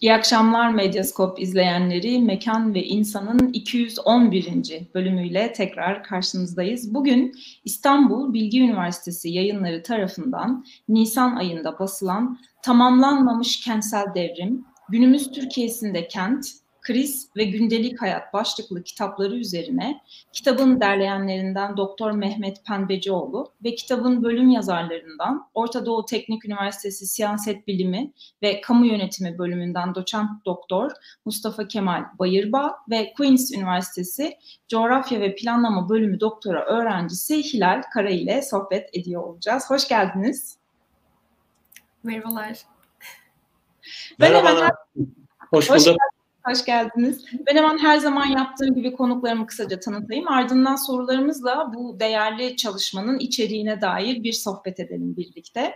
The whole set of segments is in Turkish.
İyi akşamlar Medyaskop izleyenleri. Mekan ve İnsan'ın 211. bölümüyle tekrar karşınızdayız. Bugün İstanbul Bilgi Üniversitesi yayınları tarafından Nisan ayında basılan Tamamlanmamış Kentsel Devrim, Günümüz Türkiye'sinde Kent, Kriz ve Gündelik Hayat başlıklı kitapları üzerine kitabın derleyenlerinden Doktor Mehmet Penbecioğlu ve kitabın bölüm yazarlarından Orta Doğu Teknik Üniversitesi Siyaset Bilimi ve Kamu Yönetimi bölümünden doçent doktor Mustafa Kemal Bayırbağ ve Queen's Üniversitesi Coğrafya ve Planlama bölümü doktora öğrencisi Hilal Kara ile sohbet ediyor olacağız. Hoş geldiniz. Merhabalar. Merhabalar. Hoş bulduk. Hoş Hoş geldiniz. Ben hemen her zaman yaptığım gibi konuklarımı kısaca tanıtayım. Ardından sorularımızla bu değerli çalışmanın içeriğine dair bir sohbet edelim birlikte.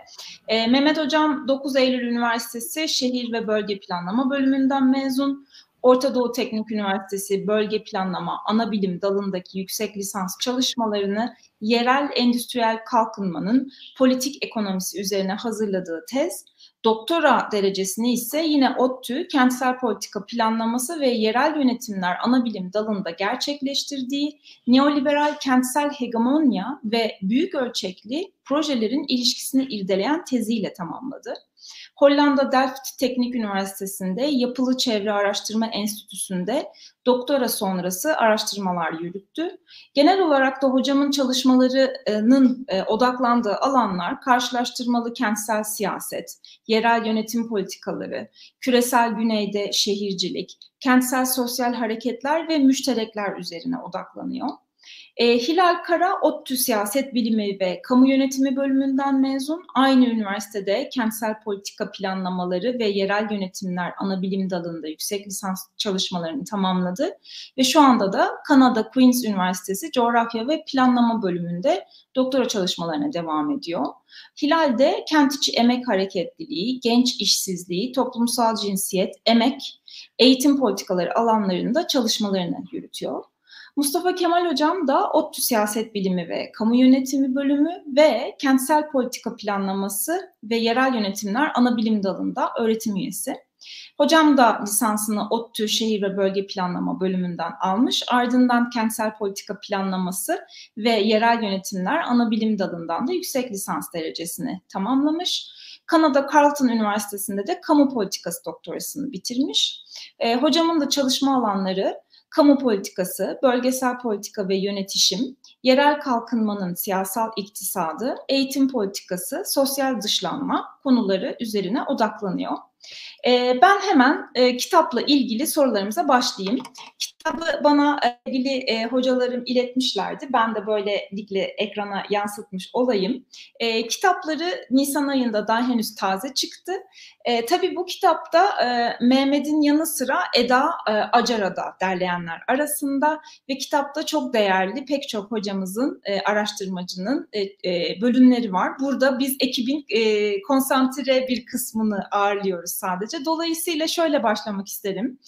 E, Mehmet Hocam 9 Eylül Üniversitesi Şehir ve Bölge Planlama bölümünden mezun. Orta Doğu Teknik Üniversitesi Bölge Planlama Anabilim dalındaki yüksek lisans çalışmalarını yerel endüstriyel kalkınmanın politik ekonomisi üzerine hazırladığı tez Doktora derecesini ise yine ODTÜ Kentsel Politika Planlaması ve Yerel Yönetimler Anabilim dalında gerçekleştirdiği neoliberal kentsel hegemonya ve büyük ölçekli projelerin ilişkisini irdeleyen teziyle tamamladı. Hollanda Delft Teknik Üniversitesi'nde Yapılı Çevre Araştırma Enstitüsü'nde doktora sonrası araştırmalar yürüttü. Genel olarak da hocamın çalışmalarının e, odaklandığı alanlar karşılaştırmalı kentsel siyaset, yerel yönetim politikaları, küresel güneyde şehircilik, kentsel sosyal hareketler ve müşterekler üzerine odaklanıyor. E, Hilal Kara, ODTÜ Siyaset Bilimi ve Kamu Yönetimi bölümünden mezun. Aynı üniversitede kentsel politika planlamaları ve yerel yönetimler ana bilim dalında yüksek lisans çalışmalarını tamamladı. Ve şu anda da Kanada Queen's Üniversitesi Coğrafya ve Planlama bölümünde doktora çalışmalarına devam ediyor. Hilal de kent içi emek hareketliliği, genç işsizliği, toplumsal cinsiyet, emek, eğitim politikaları alanlarında çalışmalarını yürütüyor. Mustafa Kemal Hocam da ODTÜ Siyaset Bilimi ve Kamu Yönetimi bölümü ve Kentsel Politika Planlaması ve Yerel Yönetimler ana bilim dalında öğretim üyesi. Hocam da lisansını ODTÜ Şehir ve Bölge Planlama bölümünden almış. Ardından Kentsel Politika Planlaması ve Yerel Yönetimler ana bilim dalından da yüksek lisans derecesini tamamlamış. Kanada Carleton Üniversitesi'nde de kamu politikası doktorasını bitirmiş. E, hocamın da çalışma alanları kamu politikası, bölgesel politika ve yönetişim, yerel kalkınmanın siyasal iktisadı, eğitim politikası, sosyal dışlanma konuları üzerine odaklanıyor. E, ben hemen e, kitapla ilgili sorularımıza başlayayım. Kitabı bana e, ilgili e, hocalarım iletmişlerdi. Ben de böylelikle ekrana yansıtmış olayım. E, kitapları Nisan ayında daha henüz taze çıktı. E, tabii bu kitapta e, Mehmet'in yanı sıra Eda e, Acara da derleyenler arasında ve kitapta çok değerli pek çok hocamızın, e, araştırmacının e, e, bölümleri var. Burada biz ekibin e, konsantre bir kısmını ağırlıyoruz sadece. Dolayısıyla şöyle başlamak isterim.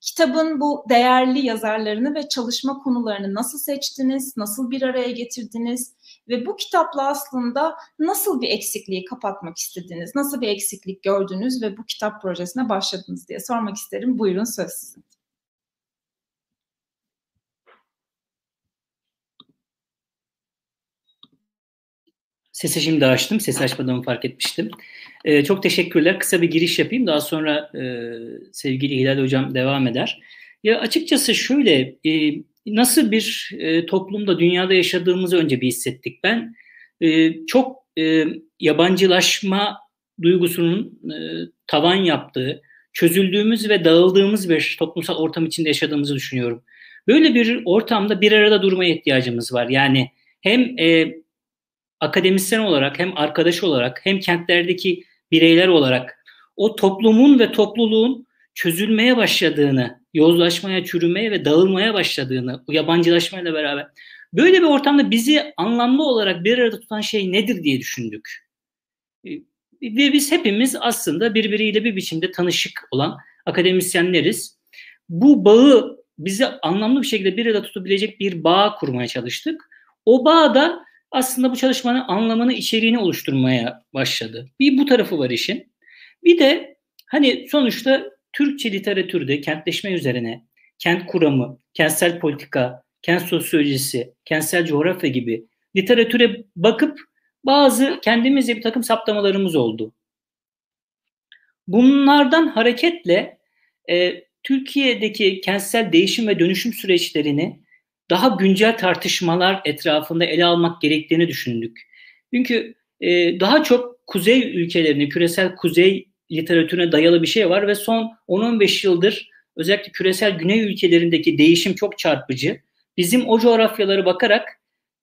Kitabın bu değerli yazarlarını ve çalışma konularını nasıl seçtiniz, nasıl bir araya getirdiniz ve bu kitapla aslında nasıl bir eksikliği kapatmak istediniz, nasıl bir eksiklik gördünüz ve bu kitap projesine başladınız diye sormak isterim. Buyurun söz sizin. Sesi şimdi açtım. Sesi açmadığımı fark etmiştim. Ee, çok teşekkürler. Kısa bir giriş yapayım. Daha sonra e, sevgili Hilal Hocam devam eder. Ya açıkçası şöyle, e, nasıl bir e, toplumda, dünyada yaşadığımızı önce bir hissettik. Ben e, çok e, yabancılaşma duygusunun e, tavan yaptığı, çözüldüğümüz ve dağıldığımız bir toplumsal ortam içinde yaşadığımızı düşünüyorum. Böyle bir ortamda bir arada durmaya ihtiyacımız var. Yani hem e, akademisyen olarak hem arkadaş olarak hem kentlerdeki bireyler olarak o toplumun ve topluluğun çözülmeye başladığını, yozlaşmaya, çürümeye ve dağılmaya başladığını, yabancılaşmayla beraber böyle bir ortamda bizi anlamlı olarak bir arada tutan şey nedir diye düşündük. E, ve biz hepimiz aslında birbiriyle bir biçimde tanışık olan akademisyenleriz. Bu bağı bizi anlamlı bir şekilde bir arada tutabilecek bir bağ kurmaya çalıştık. O bağ da aslında bu çalışmanın anlamını, içeriğini oluşturmaya başladı. Bir bu tarafı var işin. Bir de hani sonuçta Türkçe literatürde kentleşme üzerine kent kuramı, kentsel politika, kent sosyolojisi, kentsel coğrafya gibi literatüre bakıp bazı kendimizce bir takım saptamalarımız oldu. Bunlardan hareketle e, Türkiye'deki kentsel değişim ve dönüşüm süreçlerini daha güncel tartışmalar etrafında ele almak gerektiğini düşündük. Çünkü e, daha çok kuzey ülkelerini, küresel kuzey literatürüne dayalı bir şey var ve son 10-15 yıldır özellikle küresel güney ülkelerindeki değişim çok çarpıcı. Bizim o coğrafyalara bakarak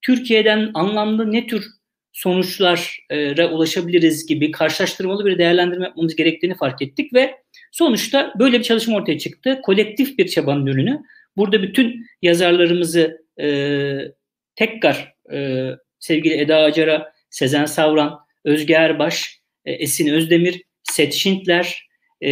Türkiye'den anlamlı ne tür sonuçlara ulaşabiliriz gibi karşılaştırmalı bir değerlendirme yapmamız gerektiğini fark ettik ve sonuçta böyle bir çalışma ortaya çıktı. Kolektif bir çabanın ürünü. Burada bütün yazarlarımızı e, tekrar e, sevgili Eda Acar'a, Sezen Savran, Özge Erbaş, e, Esin Özdemir, Set Schindler, e,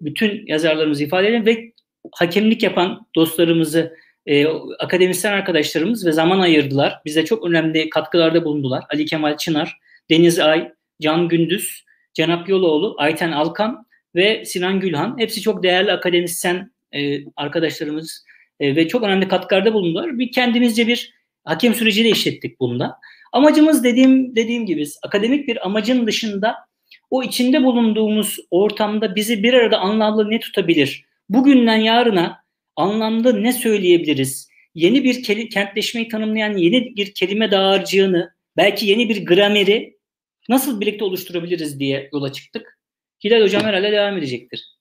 bütün yazarlarımızı ifade edelim ve hakemlik yapan dostlarımızı, e, akademisyen arkadaşlarımız ve zaman ayırdılar. Bize çok önemli katkılarda bulundular. Ali Kemal Çınar, Deniz Ay, Can Gündüz, Cenap Yoloğlu, Ayten Alkan ve Sinan Gülhan. Hepsi çok değerli akademisyen e, arkadaşlarımız e, ve çok önemli katkılarda bulundular. Bir kendimizce bir hakem süreci de işlettik bunda. Amacımız dediğim dediğim gibi akademik bir amacın dışında o içinde bulunduğumuz ortamda bizi bir arada anlamlı ne tutabilir? Bugünden yarına anlamda ne söyleyebiliriz? Yeni bir keli, kentleşmeyi tanımlayan yeni bir kelime dağarcığını, belki yeni bir grameri nasıl birlikte oluşturabiliriz diye yola çıktık. Hilal Hocam herhalde devam edecektir.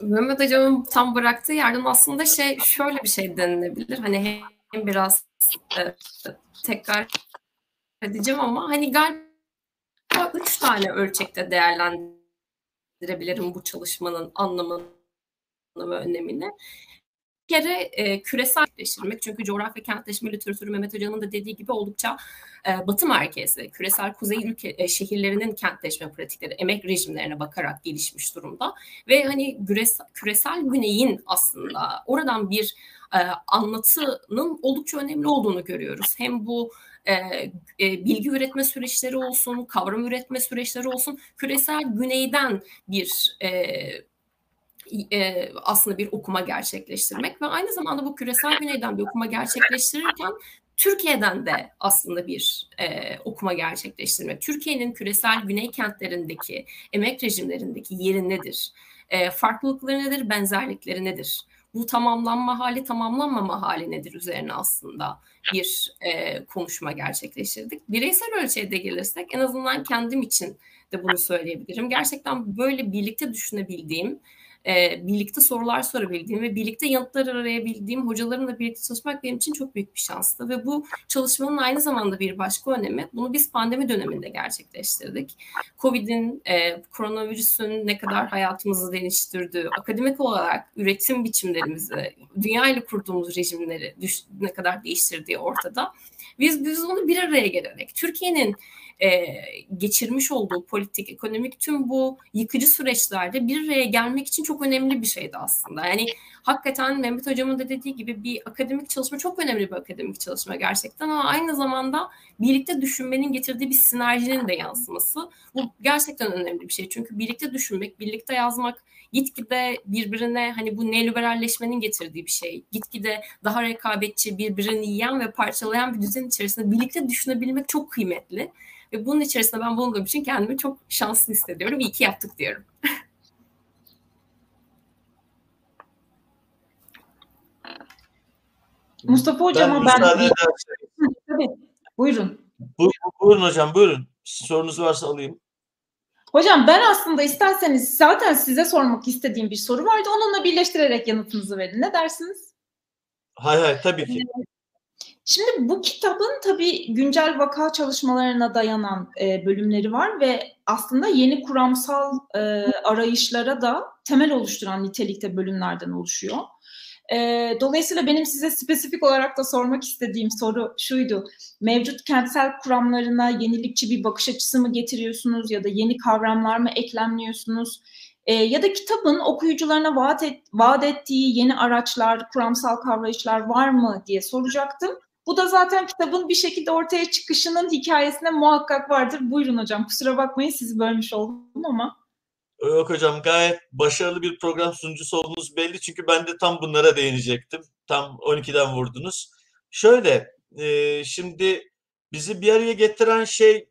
Mehmet Hocam'ın tam bıraktığı yerden aslında şey şöyle bir şey denilebilir. Hani hem biraz e, tekrar edeceğim ama hani galiba üç tane ölçekte değerlendirebilirim bu çalışmanın anlamını ve önemini. Kere e, küreselleştirmek çünkü coğrafya kentleşme literatürü Mehmet Hoca'nın da dediği gibi oldukça e, batı merkezli, küresel kuzey ülke e, şehirlerinin kentleşme pratikleri, emek rejimlerine bakarak gelişmiş durumda ve hani küresel, küresel güneyin aslında oradan bir e, anlatının oldukça önemli olduğunu görüyoruz. Hem bu e, e, bilgi üretme süreçleri olsun, kavram üretme süreçleri olsun, küresel güneyden bir e, e, aslında bir okuma gerçekleştirmek ve aynı zamanda bu küresel güneyden bir okuma gerçekleştirirken Türkiye'den de aslında bir e, okuma gerçekleştirmek. Türkiye'nin küresel güney kentlerindeki emek rejimlerindeki yeri nedir? E, farklılıkları nedir? Benzerlikleri nedir? Bu tamamlanma hali, tamamlanmama hali nedir üzerine aslında bir e, konuşma gerçekleştirdik. Bireysel ölçüye de gelirsek en azından kendim için de bunu söyleyebilirim. Gerçekten böyle birlikte düşünebildiğim e, birlikte sorular sorabildiğim ve birlikte yanıtlar arayabildiğim hocalarımla birlikte çalışmak benim için çok büyük bir şanstı. Ve bu çalışmanın aynı zamanda bir başka önemi, bunu biz pandemi döneminde gerçekleştirdik. Covid'in, e, koronavirüsün ne kadar hayatımızı değiştirdiği, akademik olarak üretim biçimlerimizi, dünya ile kurduğumuz rejimleri düş, ne kadar değiştirdiği ortada. Biz, biz onu bir araya gelerek, Türkiye'nin e, geçirmiş olduğu politik, ekonomik tüm bu yıkıcı süreçlerde bir araya gelmek için çok önemli bir şeydi aslında. Yani hakikaten Mehmet Hocam'ın da dediği gibi bir akademik çalışma çok önemli bir akademik çalışma gerçekten ama aynı zamanda birlikte düşünmenin getirdiği bir sinerjinin de yansıması. Bu gerçekten önemli bir şey. Çünkü birlikte düşünmek, birlikte yazmak gitgide birbirine hani bu neoliberalleşmenin getirdiği bir şey. Gitgide daha rekabetçi, birbirini yiyen ve parçalayan bir düzen içerisinde birlikte düşünebilmek çok kıymetli. Ve bunun içerisinde ben bulunduğum için kendimi çok şanslı hissediyorum. İyi ki yaptık diyorum. Mustafa Hocam'a ben... ben... Tabii, buyurun. Bu, buyurun hocam, buyurun. Sorunuz varsa alayım. Hocam ben aslında isterseniz zaten size sormak istediğim bir soru vardı. Onunla birleştirerek yanıtınızı verin. Ne dersiniz? Hay hay tabii ki. Şimdi bu kitabın tabii güncel vaka çalışmalarına dayanan e, bölümleri var ve aslında yeni kuramsal e, arayışlara da temel oluşturan nitelikte bölümlerden oluşuyor. E, dolayısıyla benim size spesifik olarak da sormak istediğim soru şuydu. Mevcut kentsel kuramlarına yenilikçi bir bakış açısı mı getiriyorsunuz ya da yeni kavramlar mı eklemliyorsunuz? E, ya da kitabın okuyucularına vaat, et, vaat ettiği yeni araçlar, kuramsal kavrayışlar var mı diye soracaktım. Bu da zaten kitabın bir şekilde ortaya çıkışının hikayesinde muhakkak vardır. Buyurun hocam kusura bakmayın sizi bölmüş oldum ama. Yok hocam gayet başarılı bir program sunucusu olduğunuz belli. Çünkü ben de tam bunlara değinecektim. Tam 12'den vurdunuz. Şöyle e, şimdi bizi bir araya getiren şey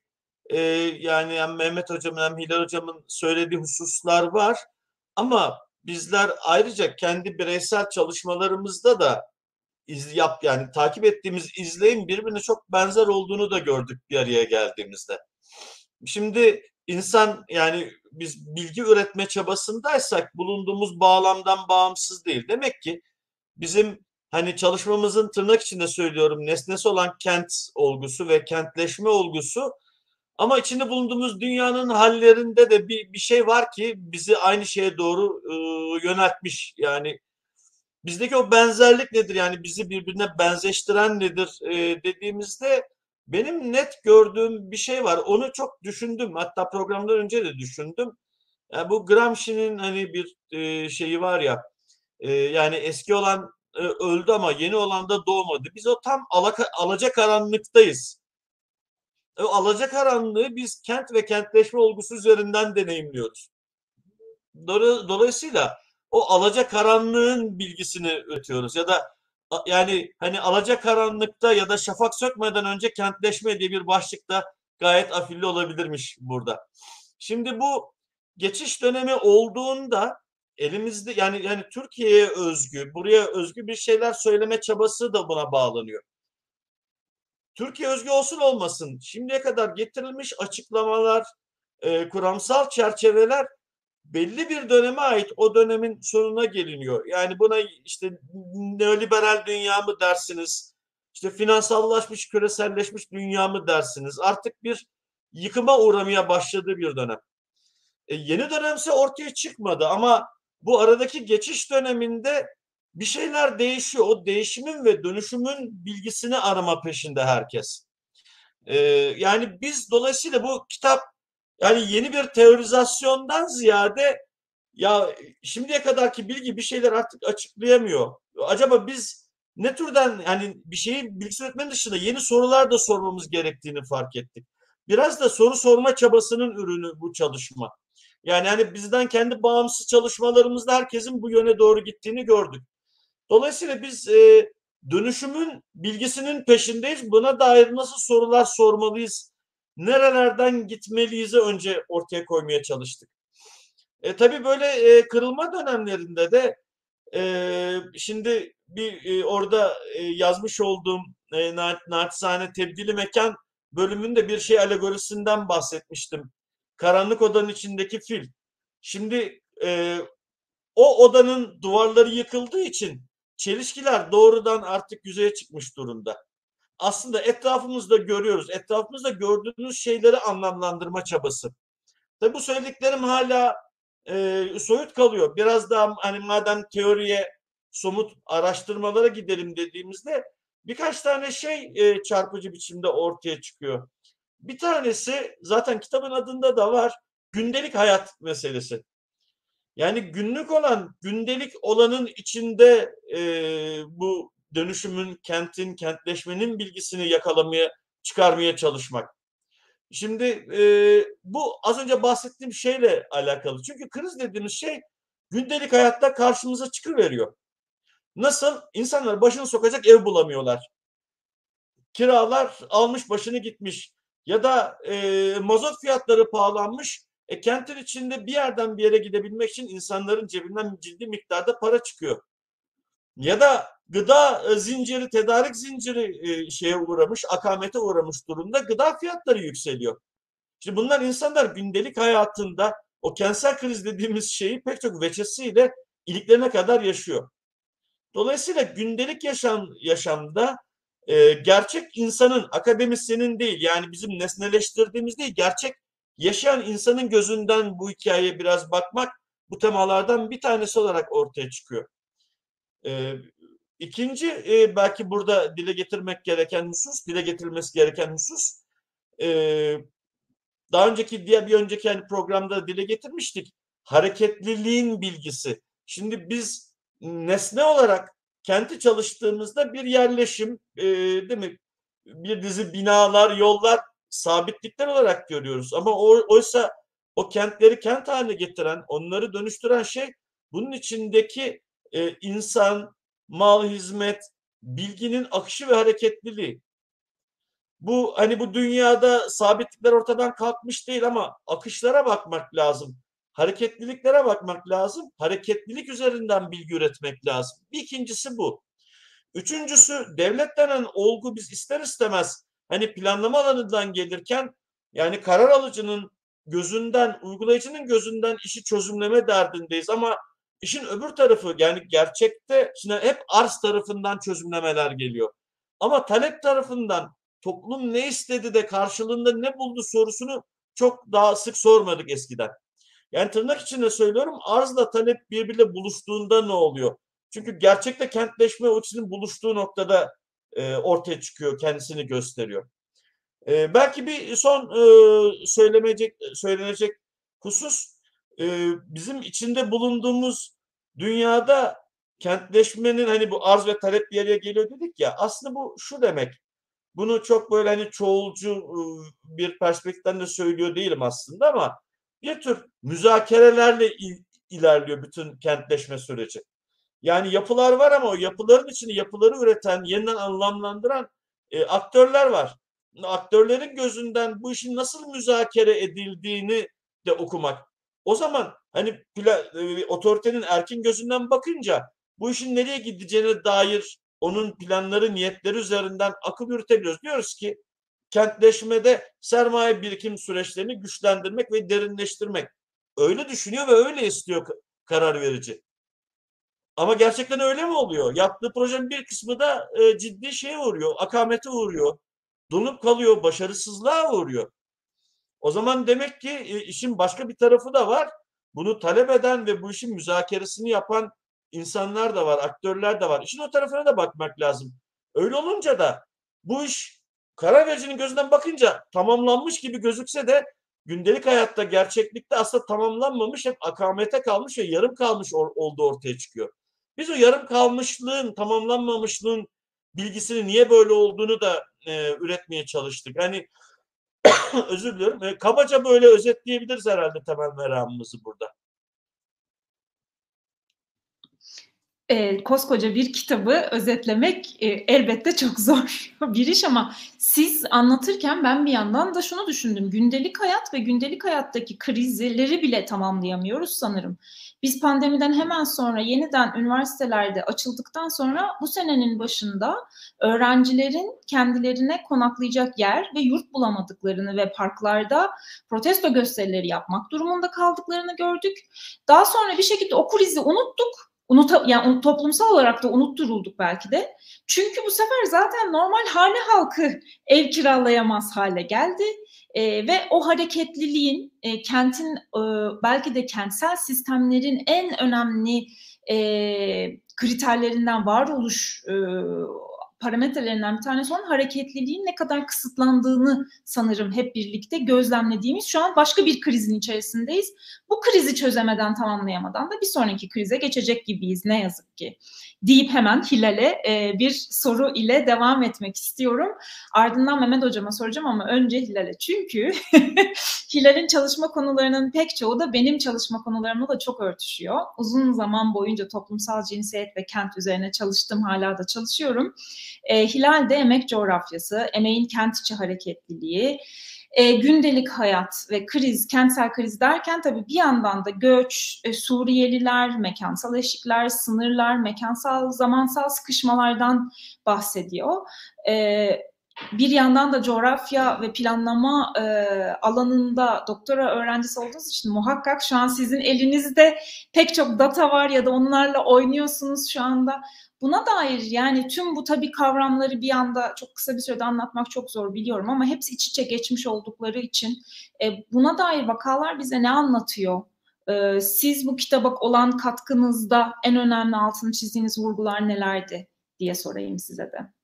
e, yani hem Mehmet hocamın hem Hilal hocamın söylediği hususlar var. Ama bizler ayrıca kendi bireysel çalışmalarımızda da iz yap yani takip ettiğimiz izleyin birbirine çok benzer olduğunu da gördük bir araya geldiğimizde. Şimdi insan yani biz bilgi üretme çabasındaysak bulunduğumuz bağlamdan bağımsız değil. Demek ki bizim hani çalışmamızın tırnak içinde söylüyorum nesnesi olan kent olgusu ve kentleşme olgusu ama içinde bulunduğumuz dünyanın hallerinde de bir, bir şey var ki bizi aynı şeye doğru e, yöneltmiş. Yani bizdeki o benzerlik nedir? Yani bizi birbirine benzeştiren nedir e, dediğimizde benim net gördüğüm bir şey var. Onu çok düşündüm. Hatta programdan önce de düşündüm. Yani bu Gramsci'nin hani bir e, şeyi var ya e, yani eski olan e, öldü ama yeni olan da doğmadı. Biz o tam alaka, alacakaranlıktayız. O alacakaranlığı biz kent ve kentleşme olgusu üzerinden deneyimliyoruz. Dolayısıyla o alacakaranlığın bilgisini üretiyoruz ya da yani hani alacakaranlıkta ya da şafak sökmeden önce kentleşme diye bir başlıkta gayet afilli olabilirmiş burada. Şimdi bu geçiş dönemi olduğunda elimizde yani yani Türkiye'ye özgü, buraya özgü bir şeyler söyleme çabası da buna bağlanıyor. Türkiye özgü olsun olmasın şimdiye kadar getirilmiş açıklamalar, e, kuramsal çerçeveler belli bir döneme ait o dönemin sonuna geliniyor. Yani buna işte neoliberal dünya mı dersiniz? İşte finansallaşmış, küreselleşmiş dünya mı dersiniz? Artık bir yıkıma uğramaya başladığı bir dönem. E, yeni dönemse ortaya çıkmadı ama bu aradaki geçiş döneminde bir şeyler değişiyor. O değişimin ve dönüşümün bilgisini arama peşinde herkes. Ee, yani biz dolayısıyla bu kitap yani yeni bir teorizasyondan ziyade ya şimdiye kadarki bilgi bir şeyler artık açıklayamıyor. Acaba biz ne türden yani bir şeyi bilgi üretmenin dışında yeni sorular da sormamız gerektiğini fark ettik. Biraz da soru sorma çabasının ürünü bu çalışma. Yani hani bizden kendi bağımsız çalışmalarımızda herkesin bu yöne doğru gittiğini gördük. Dolayısıyla biz e, dönüşümün bilgisinin peşindeyiz. Buna dair nasıl sorular sormalıyız nerelerden gitmeliyizi önce ortaya koymaya çalıştık. E, tabii böyle e, kırılma dönemlerinde de e, şimdi bir e, orada e, yazmış olduğum e, naçizane tebdili mekan bölümünde bir şey alegorisinden bahsetmiştim. Karanlık odanın içindeki fil. Şimdi e, o odanın duvarları yıkıldığı için çelişkiler doğrudan artık yüzeye çıkmış durumda aslında etrafımızda görüyoruz. Etrafımızda gördüğünüz şeyleri anlamlandırma çabası. Tabi bu söylediklerim hala e, soyut kalıyor. Biraz daha hani madem teoriye somut araştırmalara gidelim dediğimizde birkaç tane şey e, çarpıcı biçimde ortaya çıkıyor. Bir tanesi zaten kitabın adında da var gündelik hayat meselesi. Yani günlük olan, gündelik olanın içinde e, bu dönüşümün, kentin, kentleşmenin bilgisini yakalamaya, çıkarmaya çalışmak. Şimdi e, bu az önce bahsettiğim şeyle alakalı. Çünkü kriz dediğimiz şey gündelik hayatta karşımıza çıkıveriyor. Nasıl? İnsanlar başını sokacak ev bulamıyorlar. Kiralar almış başını gitmiş. Ya da e, mazot fiyatları pahalanmış. E, kentin içinde bir yerden bir yere gidebilmek için insanların cebinden ciddi miktarda para çıkıyor. Ya da gıda e, zinciri, tedarik zinciri e, şeye uğramış, akamete uğramış durumda gıda fiyatları yükseliyor. Şimdi bunlar insanlar gündelik hayatında o kentsel kriz dediğimiz şeyi pek çok veçesiyle iliklerine kadar yaşıyor. Dolayısıyla gündelik yaşam yaşamda e, gerçek insanın, akademisyenin değil yani bizim nesneleştirdiğimiz değil, gerçek yaşayan insanın gözünden bu hikayeye biraz bakmak bu temalardan bir tanesi olarak ortaya çıkıyor. E, İkinci e, belki burada dile getirmek gereken husus, dile getirilmesi gereken husus daha önceki diğer bir önceki yani programda dile getirmiştik. Hareketliliğin bilgisi. Şimdi biz nesne olarak kenti çalıştığımızda bir yerleşim değil mi? Bir dizi binalar, yollar sabitlikler olarak görüyoruz. Ama oysa o kentleri kent haline getiren, onları dönüştüren şey bunun içindeki e, insan, mal, hizmet, bilginin akışı ve hareketliliği. Bu hani bu dünyada sabitlikler ortadan kalkmış değil ama akışlara bakmak lazım. Hareketliliklere bakmak lazım. Hareketlilik üzerinden bilgi üretmek lazım. Bir ikincisi bu. Üçüncüsü devlet denen olgu biz ister istemez hani planlama alanından gelirken yani karar alıcının gözünden, uygulayıcının gözünden işi çözümleme derdindeyiz ama işin öbür tarafı yani gerçekte şimdi hep arz tarafından çözümlemeler geliyor. Ama talep tarafından toplum ne istedi de karşılığında ne buldu sorusunu çok daha sık sormadık eskiden. Yani tırnak içinde söylüyorum arzla talep birbiriyle buluştuğunda ne oluyor? Çünkü gerçekte kentleşme ölçüsünün buluştuğu noktada e, ortaya çıkıyor, kendisini gösteriyor. E, belki bir son e, söylemeyecek, söylenecek husus e, bizim içinde bulunduğumuz dünyada kentleşmenin hani bu arz ve talep bir yere geliyor dedik ya aslında bu şu demek. Bunu çok böyle hani çoğulcu bir perspektiften de söylüyor değilim aslında ama bir tür müzakerelerle il, ilerliyor bütün kentleşme süreci. Yani yapılar var ama o yapıların içinde yapıları üreten, yeniden anlamlandıran e, aktörler var. Aktörlerin gözünden bu işin nasıl müzakere edildiğini de okumak. O zaman hani e, otoritenin erkin gözünden bakınca bu işin nereye gideceğine dair onun planları, niyetleri üzerinden akıl yürütebiliyoruz. Diyoruz ki kentleşmede sermaye birikim süreçlerini güçlendirmek ve derinleştirmek. Öyle düşünüyor ve öyle istiyor karar verici. Ama gerçekten öyle mi oluyor? Yaptığı projenin bir kısmı da e, ciddi şeye uğruyor, akamete uğruyor. Donup kalıyor, başarısızlığa uğruyor. O zaman demek ki e, işin başka bir tarafı da var. Bunu talep eden ve bu işin müzakeresini yapan insanlar da var, aktörler de var. İşin o tarafına da bakmak lazım. Öyle olunca da bu iş karar vericinin gözünden bakınca tamamlanmış gibi gözükse de gündelik hayatta gerçeklikte aslında tamamlanmamış hep akamete kalmış ve yarım kalmış or- olduğu ortaya çıkıyor. Biz o yarım kalmışlığın, tamamlanmamışlığın bilgisini niye böyle olduğunu da e, üretmeye çalıştık. Hani özür diliyorum. E, kabaca böyle özetleyebiliriz herhalde temel meramımızı burada. e, koskoca bir kitabı özetlemek e, elbette çok zor bir iş ama siz anlatırken ben bir yandan da şunu düşündüm. Gündelik hayat ve gündelik hayattaki krizleri bile tamamlayamıyoruz sanırım. Biz pandemiden hemen sonra yeniden üniversitelerde açıldıktan sonra bu senenin başında öğrencilerin kendilerine konaklayacak yer ve yurt bulamadıklarını ve parklarda protesto gösterileri yapmak durumunda kaldıklarını gördük. Daha sonra bir şekilde o krizi unuttuk unuta, yani toplumsal olarak da unutturulduk belki de. Çünkü bu sefer zaten normal hane halkı ev kiralayamaz hale geldi. E, ve o hareketliliğin e, kentin e, belki de kentsel sistemlerin en önemli e, kriterlerinden varoluş e, parametrelerinden bir tanesi olan hareketliliğin ne kadar kısıtlandığını sanırım hep birlikte gözlemlediğimiz şu an başka bir krizin içerisindeyiz. Bu krizi çözemeden tamamlayamadan da bir sonraki krize geçecek gibiyiz ne yazık ki deyip hemen Hilal'e e, bir soru ile devam etmek istiyorum. Ardından Mehmet Hocam'a soracağım ama önce Hilal'e. Çünkü Hilal'in çalışma konularının pek çoğu da benim çalışma konularımla da çok örtüşüyor. Uzun zaman boyunca toplumsal cinsiyet ve kent üzerine çalıştım, hala da çalışıyorum. E, Hilal de emek coğrafyası, emeğin kent içi hareketliliği, e, gündelik hayat ve kriz, kentsel kriz derken tabii bir yandan da göç, e, Suriyeliler, mekansal eşikler, sınırlar, mekansal, zamansal sıkışmalardan bahsediyor. E, bir yandan da coğrafya ve planlama e, alanında doktora öğrencisi olduğunuz için muhakkak şu an sizin elinizde pek çok data var ya da onlarla oynuyorsunuz şu anda. Buna dair yani tüm bu tabii kavramları bir anda çok kısa bir sürede anlatmak çok zor biliyorum ama hepsi iç içe geçmiş oldukları için e, buna dair vakalar bize ne anlatıyor? E, siz bu kitaba olan katkınızda en önemli altını çizdiğiniz vurgular nelerdi diye sorayım size de.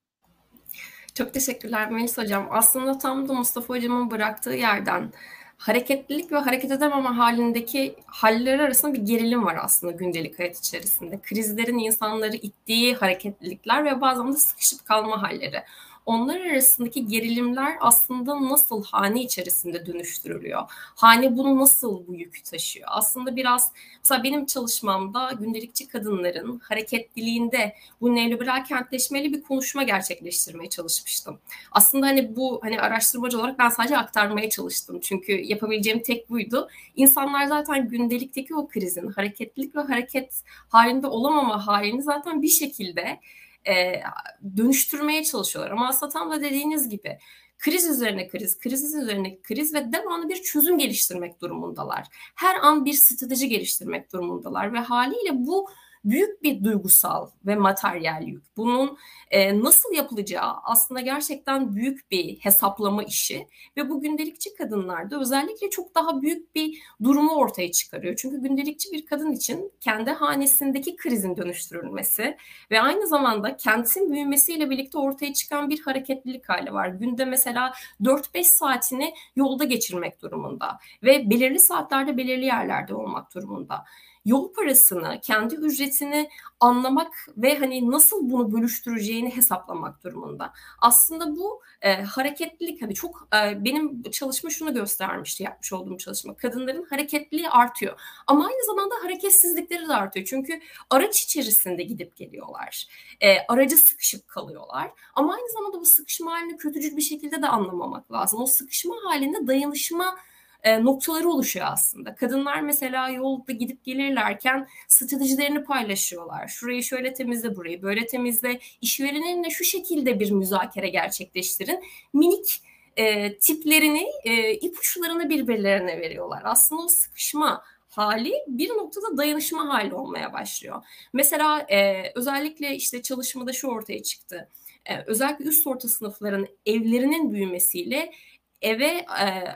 Çok teşekkürler Melis Hocam. Aslında tam da Mustafa Hocam'ın bıraktığı yerden hareketlilik ve hareket edememe halindeki haller arasında bir gerilim var aslında gündelik hayat içerisinde. Krizlerin insanları ittiği hareketlilikler ve bazen de sıkışıp kalma halleri. Onlar arasındaki gerilimler aslında nasıl hane içerisinde dönüştürülüyor? Hane bunu nasıl bu yükü taşıyor? Aslında biraz mesela benim çalışmamda gündelikçi kadınların hareketliliğinde bu neoliberal kentleşmeli bir konuşma gerçekleştirmeye çalışmıştım. Aslında hani bu hani araştırmacı olarak ben sadece aktarmaya çalıştım. Çünkü yapabileceğim tek buydu. İnsanlar zaten gündelikteki o krizin hareketlilik ve hareket halinde olamama halini zaten bir şekilde e, dönüştürmeye çalışıyorlar. Ama aslında tam da dediğiniz gibi kriz üzerine kriz, kriz üzerine kriz ve devamlı bir çözüm geliştirmek durumundalar. Her an bir strateji geliştirmek durumundalar ve haliyle bu büyük bir duygusal ve materyal yük. Bunun e, nasıl yapılacağı aslında gerçekten büyük bir hesaplama işi ve bu gündelikçi kadınlarda özellikle çok daha büyük bir durumu ortaya çıkarıyor. Çünkü gündelikçi bir kadın için kendi hanesindeki krizin dönüştürülmesi ve aynı zamanda kentin büyümesiyle birlikte ortaya çıkan bir hareketlilik hali var. Günde mesela 4-5 saatini yolda geçirmek durumunda ve belirli saatlerde belirli yerlerde olmak durumunda yol parasını, kendi ücretini anlamak ve hani nasıl bunu bölüştüreceğini hesaplamak durumunda. Aslında bu e, hareketlilik hani çok e, benim çalışma şunu göstermişti yapmış olduğum çalışma. Kadınların hareketliliği artıyor. Ama aynı zamanda hareketsizlikleri de artıyor. Çünkü araç içerisinde gidip geliyorlar. E, aracı sıkışıp kalıyorlar. Ama aynı zamanda bu sıkışma halini kötücül bir şekilde de anlamamak lazım. O sıkışma halinde dayanışma e, noktaları oluşuyor aslında. Kadınlar mesela yolda gidip gelirlerken stratejilerini paylaşıyorlar. Şurayı şöyle temizle, burayı böyle temizle. İşvereninle şu şekilde bir müzakere gerçekleştirin. Minik e, tiplerini, e, ipuçlarını birbirlerine veriyorlar. Aslında o sıkışma hali bir noktada dayanışma hali olmaya başlıyor. Mesela e, özellikle işte çalışmada şu ortaya çıktı. E, özellikle üst orta sınıfların evlerinin büyümesiyle eve e,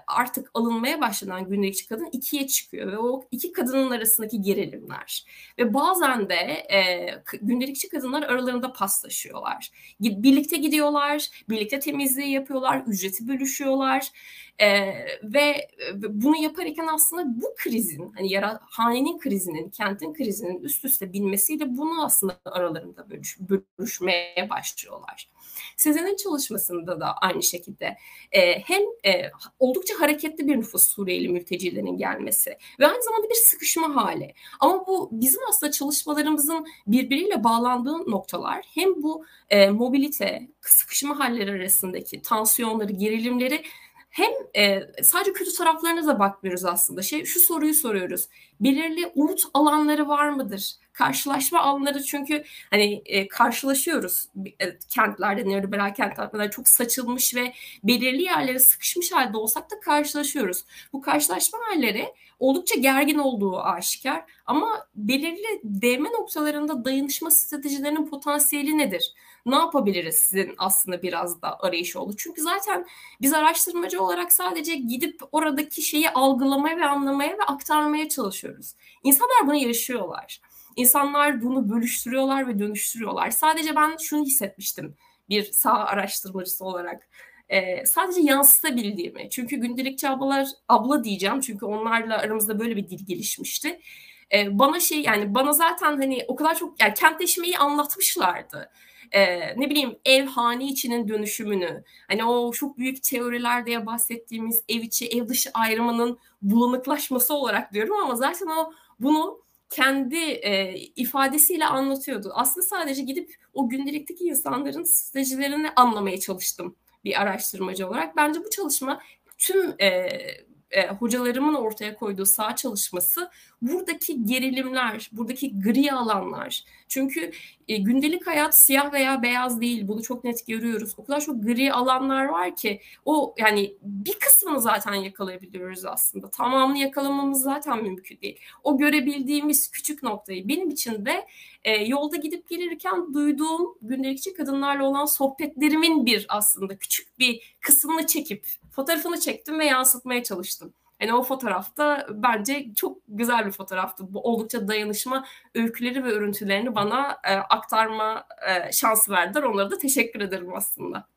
artık alınmaya başlanan gündelikçi kadın ikiye çıkıyor ve o iki kadının arasındaki gerilimler ve bazen de e, gündelikçi kadınlar aralarında paslaşıyorlar. Birlikte gidiyorlar, birlikte temizliği yapıyorlar, ücreti bölüşüyorlar e, ve bunu yaparken aslında bu krizin hani yara, hanenin krizinin, kentin krizinin üst üste binmesiyle bunu aslında aralarında bölüş, bölüşmeye başlıyorlar. Sezen'in çalışmasında da aynı şekilde e, hem e, oldukça hareketli bir nüfus Suriyeli mültecilerin gelmesi ve aynı zamanda bir sıkışma hali. Ama bu bizim aslında çalışmalarımızın birbiriyle bağlandığı noktalar hem bu e, mobilite, sıkışma halleri arasındaki tansiyonları, gerilimleri hem e, sadece kötü taraflarına da bakmıyoruz aslında. Şey şu soruyu soruyoruz. Belirli umut alanları var mıdır? Karşılaşma alanları çünkü hani e, karşılaşıyoruz e, kentlerde, neoliberal kentlerde çok saçılmış ve belirli yerlere sıkışmış halde olsak da karşılaşıyoruz. Bu karşılaşma halleri oldukça gergin olduğu aşikar ama belirli değme noktalarında dayanışma stratejilerinin potansiyeli nedir? Ne yapabiliriz sizin aslında biraz da arayış oldu. Çünkü zaten biz araştırmacı olarak sadece gidip oradaki şeyi algılamaya ve anlamaya ve aktarmaya çalışıyoruz. İnsanlar bunu yaşıyorlar. İnsanlar bunu bölüştürüyorlar ve dönüştürüyorlar. Sadece ben şunu hissetmiştim bir sağ araştırmacısı olarak. Ee, sadece yansıtabildiğimi. Çünkü gündelikçi ablalar, abla diyeceğim çünkü onlarla aramızda böyle bir dil gelişmişti. Ee, bana şey yani bana zaten hani o kadar çok yani kentleşmeyi anlatmışlardı e, ne bileyim ev hane içinin dönüşümünü hani o çok büyük teoriler diye bahsettiğimiz ev içi ev dışı ayrımının bulanıklaşması olarak diyorum ama zaten o bunu kendi e, ifadesiyle anlatıyordu. Aslında sadece gidip o gündelikteki insanların stratejilerini anlamaya çalıştım bir araştırmacı olarak. Bence bu çalışma tüm e, e, hocalarımın ortaya koyduğu sağ çalışması buradaki gerilimler, buradaki gri alanlar. Çünkü e, gündelik hayat siyah veya beyaz değil. Bunu çok net görüyoruz. O kadar çok gri alanlar var ki o yani bir kısmını zaten yakalayabiliyoruz aslında. Tamamını yakalamamız zaten mümkün değil. O görebildiğimiz küçük noktayı benim için de e, yolda gidip gelirken duyduğum gündelikçi kadınlarla olan sohbetlerimin bir aslında küçük bir kısmını çekip fotoğrafını çektim ve yansıtmaya çalıştım. Yani o fotoğrafta bence çok güzel bir fotoğraftı. Bu oldukça dayanışma öyküleri ve örüntülerini bana e, aktarma e, şansı verdiler. Onlara da teşekkür ederim aslında.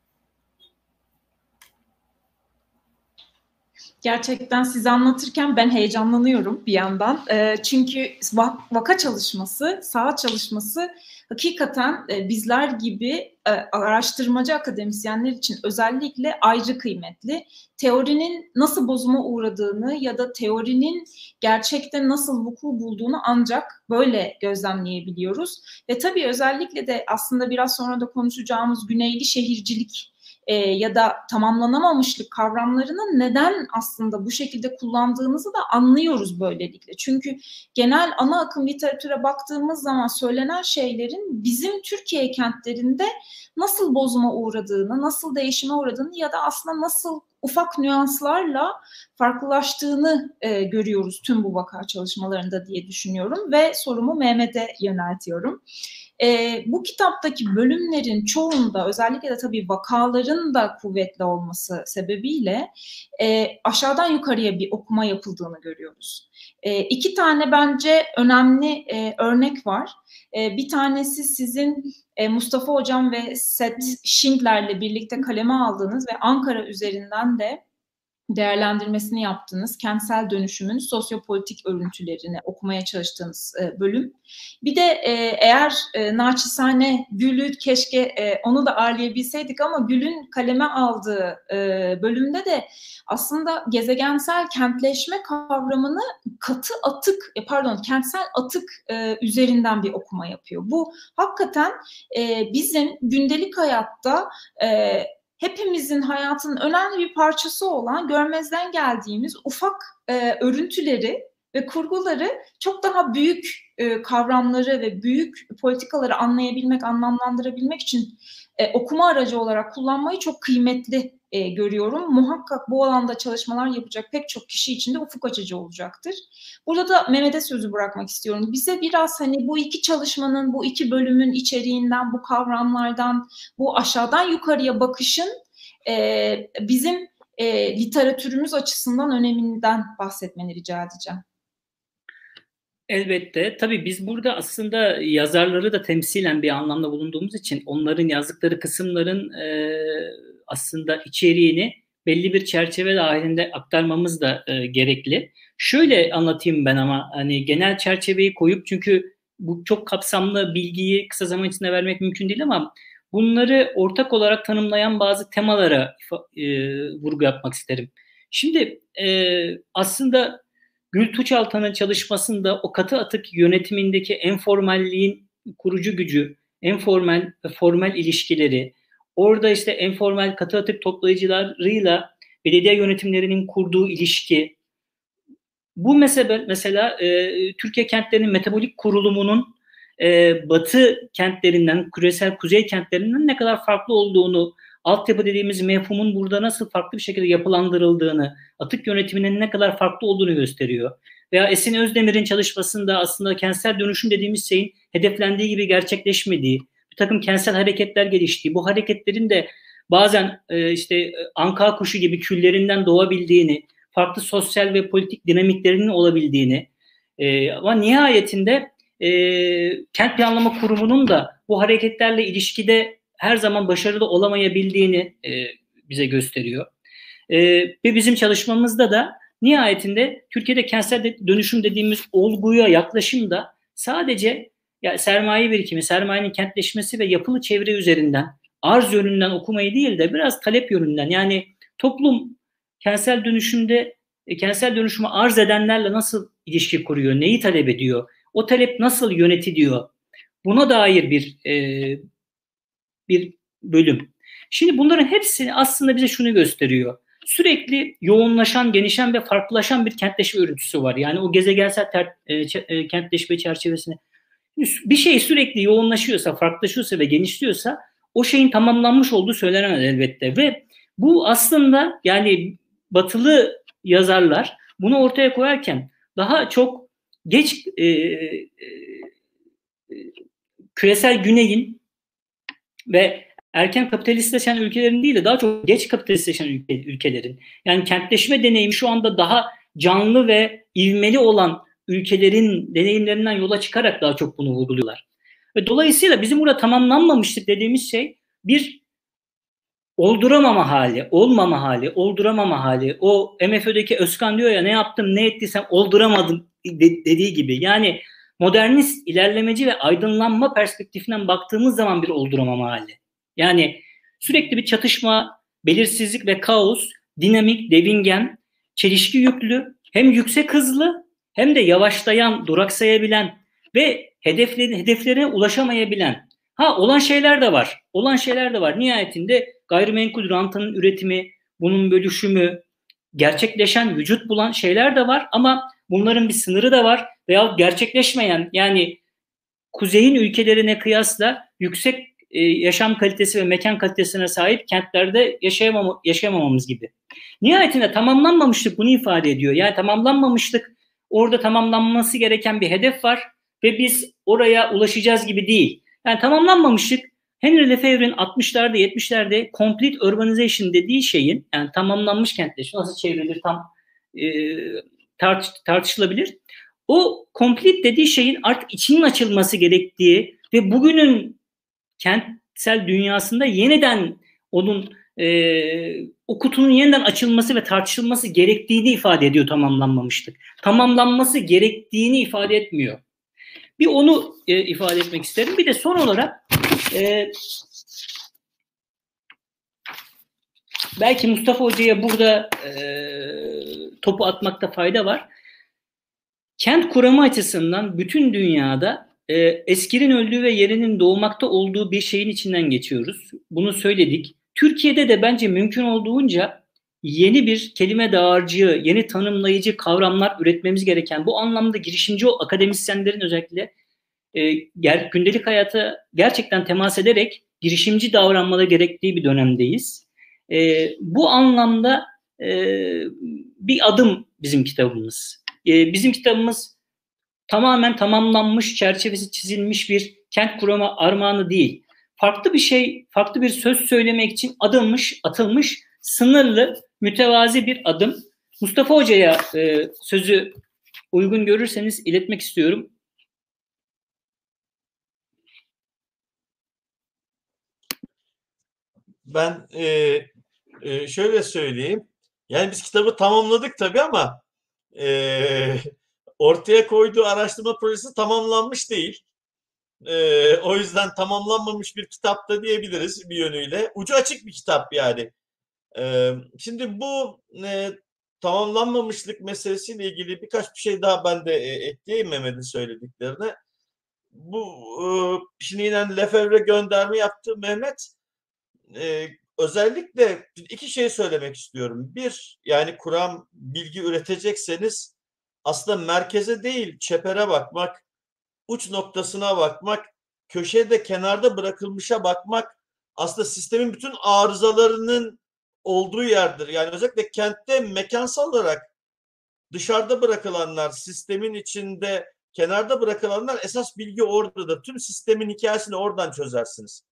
Gerçekten size anlatırken ben heyecanlanıyorum bir yandan. E, çünkü vaka çalışması, saha çalışması hakikaten e, bizler gibi e, araştırmacı akademisyenler için özellikle ayrı kıymetli. Teorinin nasıl bozuma uğradığını ya da teorinin gerçekte nasıl vuku bulduğunu ancak böyle gözlemleyebiliyoruz. Ve tabii özellikle de aslında biraz sonra da konuşacağımız güneyli şehircilik e, ya da tamamlanamamışlık kavramlarını neden aslında bu şekilde kullandığımızı da anlıyoruz böylelikle. Çünkü genel ana akım literatüre baktığımız zaman söylenen şeylerin bizim Türkiye kentlerinde nasıl bozuma uğradığını, nasıl değişime uğradığını ya da aslında nasıl ufak nüanslarla farklılaştığını e, görüyoruz tüm bu vaka çalışmalarında diye düşünüyorum ve sorumu Mehmet'e yöneltiyorum. E, bu kitaptaki bölümlerin çoğunda özellikle de tabii vakaların da kuvvetli olması sebebiyle e, aşağıdan yukarıya bir okuma yapıldığını görüyoruz. E, iki tane bence önemli e, örnek var. E, bir tanesi sizin e, Mustafa Hocam ve Seth Schindler'le birlikte kaleme aldığınız ve Ankara üzerinden de değerlendirmesini yaptığınız kentsel dönüşümün sosyopolitik örüntülerini okumaya çalıştığınız e, bölüm. Bir de e, eğer e, naçizane Gül'ü keşke e, onu da ağırlayabilseydik ama Gül'ün kaleme aldığı bölümde de aslında gezegensel kentleşme kavramını katı atık, pardon kentsel atık üzerinden bir okuma yapıyor. Bu hakikaten bizim gündelik hayatta hepimizin hayatının önemli bir parçası olan görmezden geldiğimiz ufak e, örüntüleri ve kurguları çok daha büyük e, kavramları ve büyük politikaları anlayabilmek, anlamlandırabilmek için e, okuma aracı olarak kullanmayı çok kıymetli e, görüyorum. Muhakkak bu alanda çalışmalar yapacak pek çok kişi için de ufuk açıcı olacaktır. Burada da Mehmet'e sözü bırakmak istiyorum. Bize biraz hani bu iki çalışmanın, bu iki bölümün içeriğinden, bu kavramlardan, bu aşağıdan yukarıya bakışın e, bizim e, literatürümüz açısından öneminden bahsetmeni rica edeceğim. Elbette. Tabii biz burada aslında yazarları da temsilen bir anlamda bulunduğumuz için onların yazdıkları kısımların e, aslında içeriğini belli bir çerçeve dahilinde aktarmamız da e, gerekli. Şöyle anlatayım ben ama hani genel çerçeveyi koyup çünkü bu çok kapsamlı bilgiyi kısa zaman içinde vermek mümkün değil ama bunları ortak olarak tanımlayan bazı temalara e, vurgu yapmak isterim. Şimdi e, aslında Gül Tuçaltan'ın çalışmasında o katı atık yönetimindeki enformalliğin kurucu gücü, enformal ve formal ilişkileri, orada işte enformal katı atık toplayıcılarıyla belediye yönetimlerinin kurduğu ilişki, bu mesela, mesela e, Türkiye kentlerinin metabolik kurulumunun e, batı kentlerinden, küresel kuzey kentlerinden ne kadar farklı olduğunu, altyapı dediğimiz mefhumun burada nasıl farklı bir şekilde yapılandırıldığını, atık yönetiminin ne kadar farklı olduğunu gösteriyor. Veya Esin Özdemir'in çalışmasında aslında kentsel dönüşüm dediğimiz şeyin hedeflendiği gibi gerçekleşmediği, bir takım kentsel hareketler geliştiği, bu hareketlerin de bazen e, işte anka kuşu gibi küllerinden doğabildiğini, farklı sosyal ve politik dinamiklerinin olabildiğini e, ama nihayetinde e, kent planlama kurumunun da bu hareketlerle ilişkide her zaman başarılı olamayabildiğini e, bize gösteriyor. E, ve bizim çalışmamızda da nihayetinde Türkiye'de kentsel dönüşüm dediğimiz olguya yaklaşımda sadece ya sermaye birikimi, sermayenin kentleşmesi ve yapılı çevre üzerinden arz yönünden okumayı değil de biraz talep yönünden yani toplum kentsel dönüşümde e, kentsel dönüşümü arz edenlerle nasıl ilişki kuruyor, neyi talep ediyor, o talep nasıl yönetiliyor, buna dair bir e, bir bölüm. Şimdi bunların hepsi aslında bize şunu gösteriyor. Sürekli yoğunlaşan, genişen ve farklılaşan bir kentleşme örüntüsü var. Yani o gezegensel ter, e, e, kentleşme çerçevesinde bir şey sürekli yoğunlaşıyorsa, farklılaşıyorsa ve genişliyorsa o şeyin tamamlanmış olduğu söylenen elbette ve bu aslında yani batılı yazarlar bunu ortaya koyarken daha çok geç e, e, küresel güneyin ve erken kapitalistleşen ülkelerin değil de daha çok geç kapitalistleşen ülke, ülkelerin yani kentleşme deneyimi şu anda daha canlı ve ivmeli olan ülkelerin deneyimlerinden yola çıkarak daha çok bunu vurguluyorlar. Ve dolayısıyla bizim burada tamamlanmamıştık dediğimiz şey bir olduramama hali, olmama hali, olduramama hali. O MFÖ'deki Özkan diyor ya ne yaptım ne ettiysem olduramadım de- dediği gibi. Yani modernist, ilerlemeci ve aydınlanma perspektifinden baktığımız zaman bir olduramama hali. Yani sürekli bir çatışma, belirsizlik ve kaos, dinamik, devingen, çelişki yüklü, hem yüksek hızlı hem de yavaşlayan, duraksayabilen ve hedeflerin hedeflerine ulaşamayabilen. Ha olan şeyler de var. Olan şeyler de var. Nihayetinde gayrimenkul rantının üretimi, bunun bölüşümü, gerçekleşen, vücut bulan şeyler de var ama bunların bir sınırı da var veya gerçekleşmeyen yani kuzeyin ülkelerine kıyasla yüksek e, yaşam kalitesi ve mekan kalitesine sahip kentlerde yaşayamam yaşayamamamız gibi. Nihayetinde tamamlanmamışlık bunu ifade ediyor. Yani tamamlanmamışlık orada tamamlanması gereken bir hedef var ve biz oraya ulaşacağız gibi değil. Yani tamamlanmamışlık Henry Lefebvre'in 60'larda 70'lerde complete urbanization dediği şeyin yani tamamlanmış kentleşme nasıl çevrilir tam e, tartış, tartışılabilir. O complete dediği şeyin artık içinin açılması gerektiği ve bugünün kentsel dünyasında yeniden onun e, o kutunun yeniden açılması ve tartışılması gerektiğini ifade ediyor tamamlanmamışlık. Tamamlanması gerektiğini ifade etmiyor. Bir onu e, ifade etmek isterim. Bir de son olarak e, belki Mustafa Hoca'ya burada e, topu atmakta fayda var. Kent kuramı açısından bütün dünyada e, eskinin öldüğü ve yerinin doğmakta olduğu bir şeyin içinden geçiyoruz. Bunu söyledik. Türkiye'de de bence mümkün olduğunca yeni bir kelime dağarcığı, yeni tanımlayıcı kavramlar üretmemiz gereken bu anlamda girişimci akademisyenlerin özellikle e, ger- gündelik hayata gerçekten temas ederek girişimci davranmaları gerektiği bir dönemdeyiz. E, bu anlamda e, bir adım bizim kitabımız. E, bizim kitabımız tamamen tamamlanmış, çerçevesi çizilmiş bir kent kuramı armağanı değil. Farklı bir şey, farklı bir söz söylemek için adılmış, atılmış, sınırlı, mütevazi bir adım. Mustafa Hoca'ya e, sözü uygun görürseniz iletmek istiyorum. Ben e, e, şöyle söyleyeyim. Yani biz kitabı tamamladık tabii ama e, ortaya koyduğu araştırma projesi tamamlanmış değil. E, o yüzden tamamlanmamış bir kitap da diyebiliriz bir yönüyle. Ucu açık bir kitap yani. E, şimdi bu e, tamamlanmamışlık meselesiyle ilgili birkaç bir şey daha ben de e, ekleyeyim Mehmet'in söylediklerine. Bu e, şimdi yine Lefebvre gönderme yaptı Mehmet. E, özellikle iki şey söylemek istiyorum. Bir, yani kuram bilgi üretecekseniz aslında merkeze değil çepere bakmak, uç noktasına bakmak, köşede kenarda bırakılmışa bakmak aslında sistemin bütün arızalarının olduğu yerdir. Yani özellikle kentte mekansal olarak dışarıda bırakılanlar, sistemin içinde kenarda bırakılanlar esas bilgi oradadır. Tüm sistemin hikayesini oradan çözersiniz.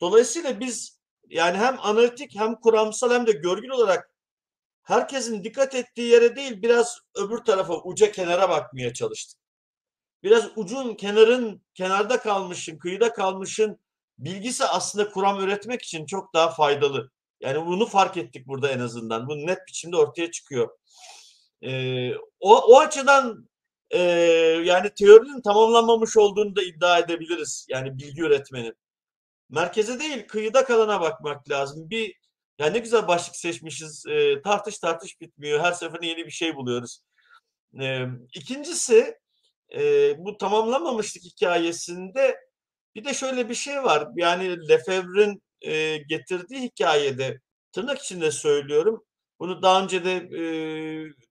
Dolayısıyla biz yani hem analitik hem kuramsal hem de görgül olarak herkesin dikkat ettiği yere değil biraz öbür tarafa uca kenara bakmaya çalıştık. Biraz ucun kenarın kenarda kalmışın, kıyıda kalmışın bilgisi aslında kuram üretmek için çok daha faydalı. Yani bunu fark ettik burada en azından. Bu net biçimde ortaya çıkıyor. Ee, o, o açıdan e, yani teorinin tamamlanmamış olduğunu da iddia edebiliriz. Yani bilgi üretmenin. Merkeze değil kıyıda kalana bakmak lazım. Bir yani ne güzel başlık seçmişiz. E, tartış tartış bitmiyor. Her seferinde yeni bir şey buluyoruz. E, ikincisi e, bu tamamlamamışlık hikayesinde bir de şöyle bir şey var. Yani Lefebvre'nin e, getirdiği hikayede tırnak içinde söylüyorum. Bunu daha önce de e,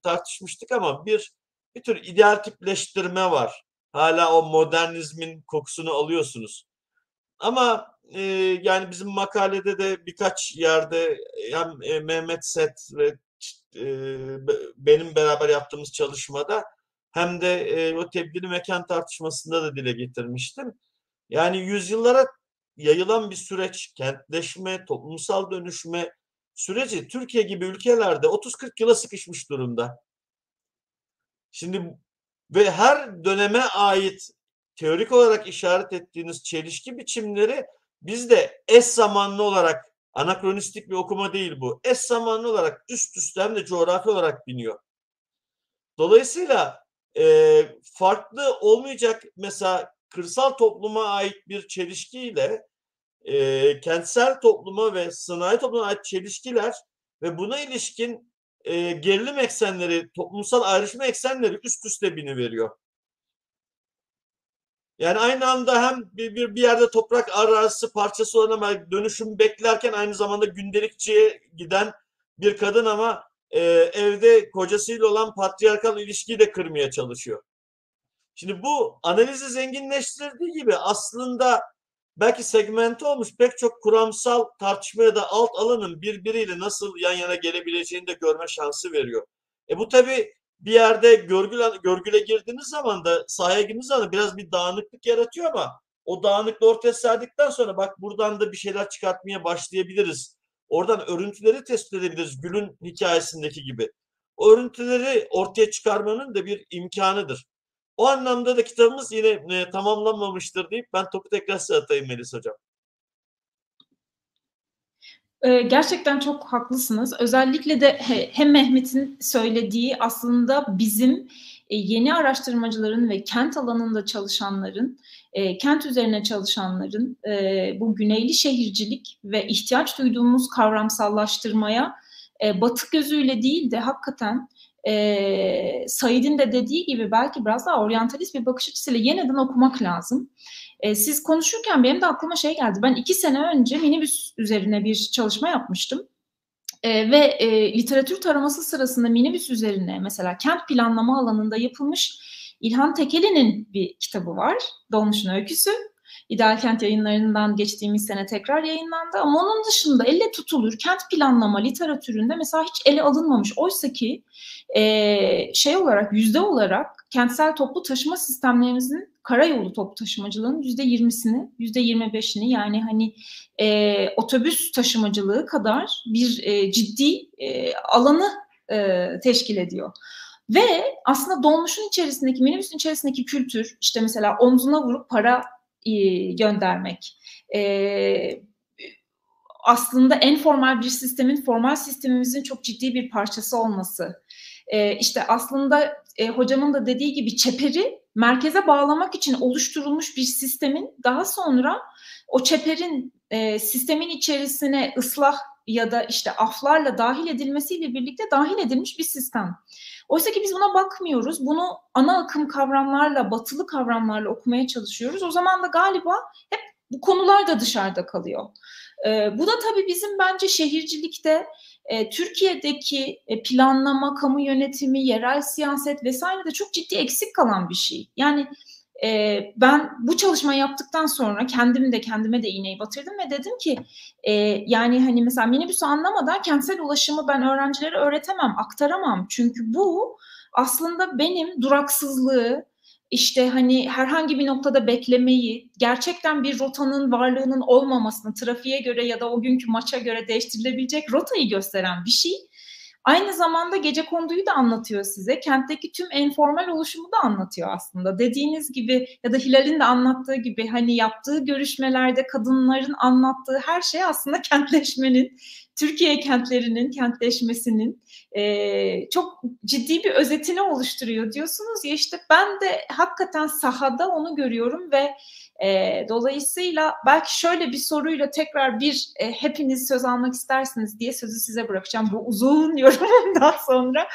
tartışmıştık ama bir bir tür ideal tipleştirme var. Hala o modernizmin kokusunu alıyorsunuz. Ama e, yani bizim makalede de birkaç yerde hem e, Mehmet Set ve e, benim beraber yaptığımız çalışmada hem de e, o tebdili mekan tartışmasında da dile getirmiştim. Yani yüzyıllara yayılan bir süreç, kentleşme, toplumsal dönüşme süreci Türkiye gibi ülkelerde 30-40 yıla sıkışmış durumda. Şimdi ve her döneme ait teorik olarak işaret ettiğiniz çelişki biçimleri biz de eş zamanlı olarak Anakronistik bir okuma değil bu. Eş zamanlı olarak üst üste hem de coğrafi olarak biniyor. Dolayısıyla e, farklı olmayacak mesela kırsal topluma ait bir çelişkiyle e, kentsel topluma ve sanayi topluma ait çelişkiler ve buna ilişkin e, gerilim eksenleri, toplumsal ayrışma eksenleri üst üste bini veriyor. Yani aynı anda hem bir, bir, bir yerde toprak arazisi parçası olan ama dönüşüm beklerken aynı zamanda gündelikçiye giden bir kadın ama e, evde kocasıyla olan patriarkal ilişkiyi de kırmaya çalışıyor. Şimdi bu analizi zenginleştirdiği gibi aslında belki segmente olmuş pek çok kuramsal tartışmaya da alt alanın birbiriyle nasıl yan yana gelebileceğini de görme şansı veriyor. E bu tabii bir yerde görgüle, görgüle girdiğiniz zaman da sahaya girdiğiniz zaman biraz bir dağınıklık yaratıyor ama o dağınıklığı ortaya serdikten sonra bak buradan da bir şeyler çıkartmaya başlayabiliriz. Oradan örüntüleri tespit edebiliriz Gül'ün hikayesindeki gibi. O örüntüleri ortaya çıkarmanın da bir imkanıdır. O anlamda da kitabımız yine e, tamamlanmamıştır deyip ben topu tekrar size atayım Melis Hocam. Ee, gerçekten çok haklısınız. Özellikle de hem Mehmet'in söylediği aslında bizim e, yeni araştırmacıların ve kent alanında çalışanların, e, kent üzerine çalışanların e, bu güneyli şehircilik ve ihtiyaç duyduğumuz kavramsallaştırmaya batık gözüyle değil de hakikaten e, Said'in de dediği gibi belki biraz daha oryantalist bir bakış açısıyla yeniden okumak lazım. E, siz konuşurken benim de aklıma şey geldi. Ben iki sene önce minibüs üzerine bir çalışma yapmıştım. E, ve e, literatür taraması sırasında minibüs üzerine mesela kent planlama alanında yapılmış İlhan Tekeli'nin bir kitabı var. Dolmuş'un öyküsü. İdeal Kent yayınlarından geçtiğimiz sene tekrar yayınlandı. Ama onun dışında elle tutulur kent planlama literatüründe mesela hiç ele alınmamış. Oysa ki e, şey olarak yüzde olarak kentsel toplu taşıma sistemlerimizin karayolu toplu taşımacılığının yüzde yirmisini, yüzde yirmi beşini yani hani e, otobüs taşımacılığı kadar bir e, ciddi e, alanı e, teşkil ediyor. Ve aslında dolmuşun içerisindeki, minibüsün içerisindeki kültür, işte mesela omzuna vurup para göndermek, e, aslında en formal bir sistemin formal sistemimizin çok ciddi bir parçası olması. E, işte aslında e, hocamın da dediği gibi çeperi merkeze bağlamak için oluşturulmuş bir sistemin daha sonra o çeperin e, sistemin içerisine ıslah ya da işte aflarla dahil edilmesiyle birlikte dahil edilmiş bir sistem. Oysa ki biz buna bakmıyoruz. Bunu ana akım kavramlarla, batılı kavramlarla okumaya çalışıyoruz. O zaman da galiba hep bu konular da dışarıda kalıyor. E, bu da tabii bizim bence şehircilikte e, Türkiye'deki e, planlama, kamu yönetimi, yerel siyaset vesaire de çok ciddi eksik kalan bir şey. Yani e, ben bu çalışma yaptıktan sonra kendim de kendime de iğneyi batırdım ve dedim ki e, yani hani mesela minibüsü anlamadan kentsel ulaşımı ben öğrencilere öğretemem, aktaramam. Çünkü bu aslında benim duraksızlığı, işte hani herhangi bir noktada beklemeyi, gerçekten bir rotanın varlığının olmamasını, trafiğe göre ya da o günkü maça göre değiştirilebilecek rotayı gösteren bir şey. Aynı zamanda gece konduyu da anlatıyor size. Kentteki tüm enformal oluşumu da anlatıyor aslında. Dediğiniz gibi ya da Hilal'in de anlattığı gibi hani yaptığı görüşmelerde kadınların anlattığı her şey aslında kentleşmenin, Türkiye kentlerinin kentleşmesinin e, çok ciddi bir özetini oluşturuyor diyorsunuz ya işte ben de hakikaten sahada onu görüyorum ve e, dolayısıyla belki şöyle bir soruyla tekrar bir e, hepiniz söz almak istersiniz diye sözü size bırakacağım bu uzun yorumundan sonra.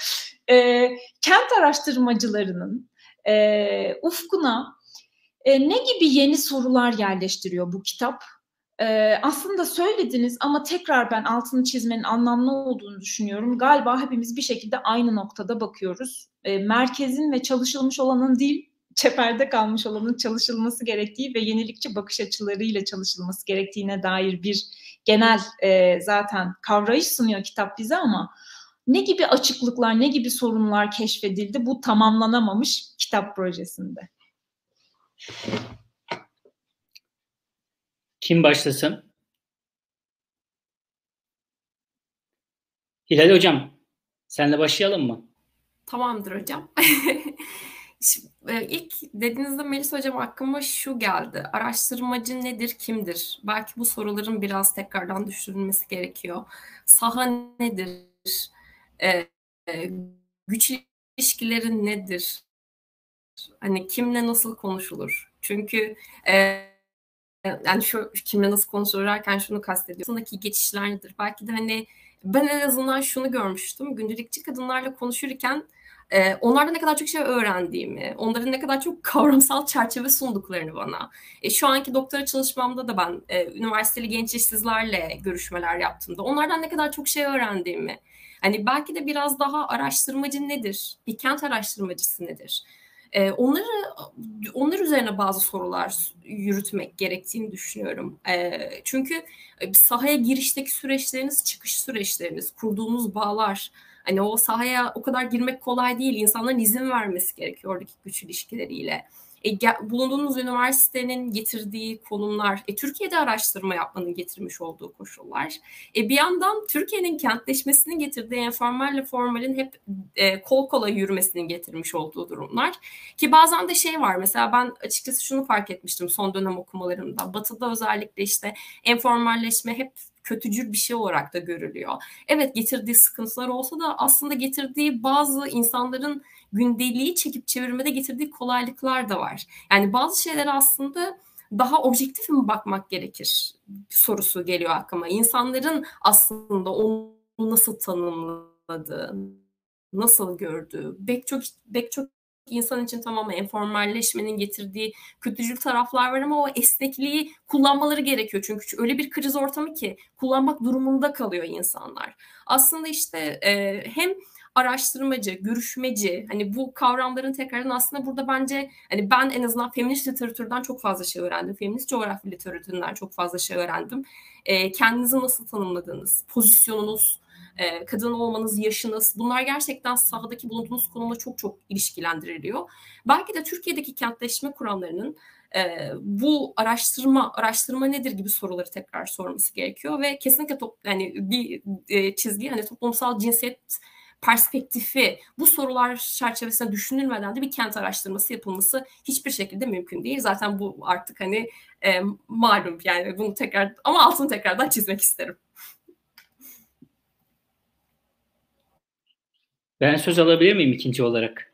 E, kent araştırmacılarının e, ufkuna e, ne gibi yeni sorular yerleştiriyor bu kitap? Ee, aslında söylediniz ama tekrar ben altını çizmenin anlamlı olduğunu düşünüyorum. Galiba hepimiz bir şekilde aynı noktada bakıyoruz. Ee, merkezin ve çalışılmış olanın değil, çeperde kalmış olanın çalışılması gerektiği ve yenilikçi bakış açılarıyla çalışılması gerektiğine dair bir genel e, zaten kavrayış sunuyor kitap bize ama ne gibi açıklıklar, ne gibi sorunlar keşfedildi bu tamamlanamamış kitap projesinde? Kim başlasın? Hilal Hocam, senle başlayalım mı? Tamamdır hocam. e, ilk dediğinizde Melis Hocam aklıma şu geldi. Araştırmacı nedir, kimdir? Belki bu soruların biraz tekrardan düşünülmesi gerekiyor. Saha nedir? Ee, güç ilişkileri nedir? Hani kimle nasıl konuşulur? Çünkü e, yani şu kimle nasıl konuşulurken şunu kastediyorum. Sonraki geçişler nedir? Belki de hani ben en azından şunu görmüştüm. Gündelikçi kadınlarla konuşurken e, onlardan ne kadar çok şey öğrendiğimi, onların ne kadar çok kavramsal çerçeve sunduklarını bana. E, şu anki doktora çalışmamda da ben e, üniversiteli genç işsizlerle görüşmeler yaptığımda onlardan ne kadar çok şey öğrendiğimi, hani belki de biraz daha araştırmacı nedir, bir kent araştırmacısı nedir? E, onları onlar üzerine bazı sorular yürütmek gerektiğini düşünüyorum. E, çünkü sahaya girişteki süreçleriniz, çıkış süreçleriniz, kurduğunuz bağlar, Hani o sahaya o kadar girmek kolay değil. İnsanların izin vermesi gerekiyor oradaki güç ilişkileriyle. E, bulunduğunuz üniversitenin getirdiği konumlar, e, Türkiye'de araştırma yapmanın getirmiş olduğu koşullar. E, bir yandan Türkiye'nin kentleşmesinin getirdiği informalle formalin hep e, kol kola yürümesinin getirmiş olduğu durumlar. Ki bazen de şey var mesela ben açıkçası şunu fark etmiştim son dönem okumalarımda. Batı'da özellikle işte enformalleşme hep kötücül bir şey olarak da görülüyor. Evet getirdiği sıkıntılar olsa da aslında getirdiği bazı insanların gündeliği çekip çevirmede getirdiği kolaylıklar da var. Yani bazı şeyler aslında daha objektif mi bakmak gerekir sorusu geliyor aklıma. İnsanların aslında onu nasıl tanımladığı, nasıl gördüğü, pek çok pek çok insan için tamam enformalleşmenin getirdiği kötücül taraflar var ama o esnekliği kullanmaları gerekiyor. Çünkü öyle bir kriz ortamı ki kullanmak durumunda kalıyor insanlar. Aslında işte e, hem araştırmacı, görüşmeci hani bu kavramların tekrardan aslında burada bence hani ben en azından feminist literatürden çok fazla şey öğrendim. Feminist coğrafya literatüründen çok fazla şey öğrendim. E, kendinizi nasıl tanımladığınız, pozisyonunuz, e, kadın olmanız, yaşınız bunlar gerçekten sahadaki bulunduğunuz konumla çok çok ilişkilendiriliyor. Belki de Türkiye'deki kentleşme kuramlarının e, bu araştırma araştırma nedir gibi soruları tekrar sorması gerekiyor ve kesinlikle top, yani bir e, çizgi hani toplumsal cinsiyet perspektifi bu sorular çerçevesinde düşünülmeden de bir kent araştırması yapılması hiçbir şekilde mümkün değil. Zaten bu artık hani e, malum yani bunu tekrar ama altını tekrardan çizmek isterim. Ben söz alabilir miyim ikinci olarak?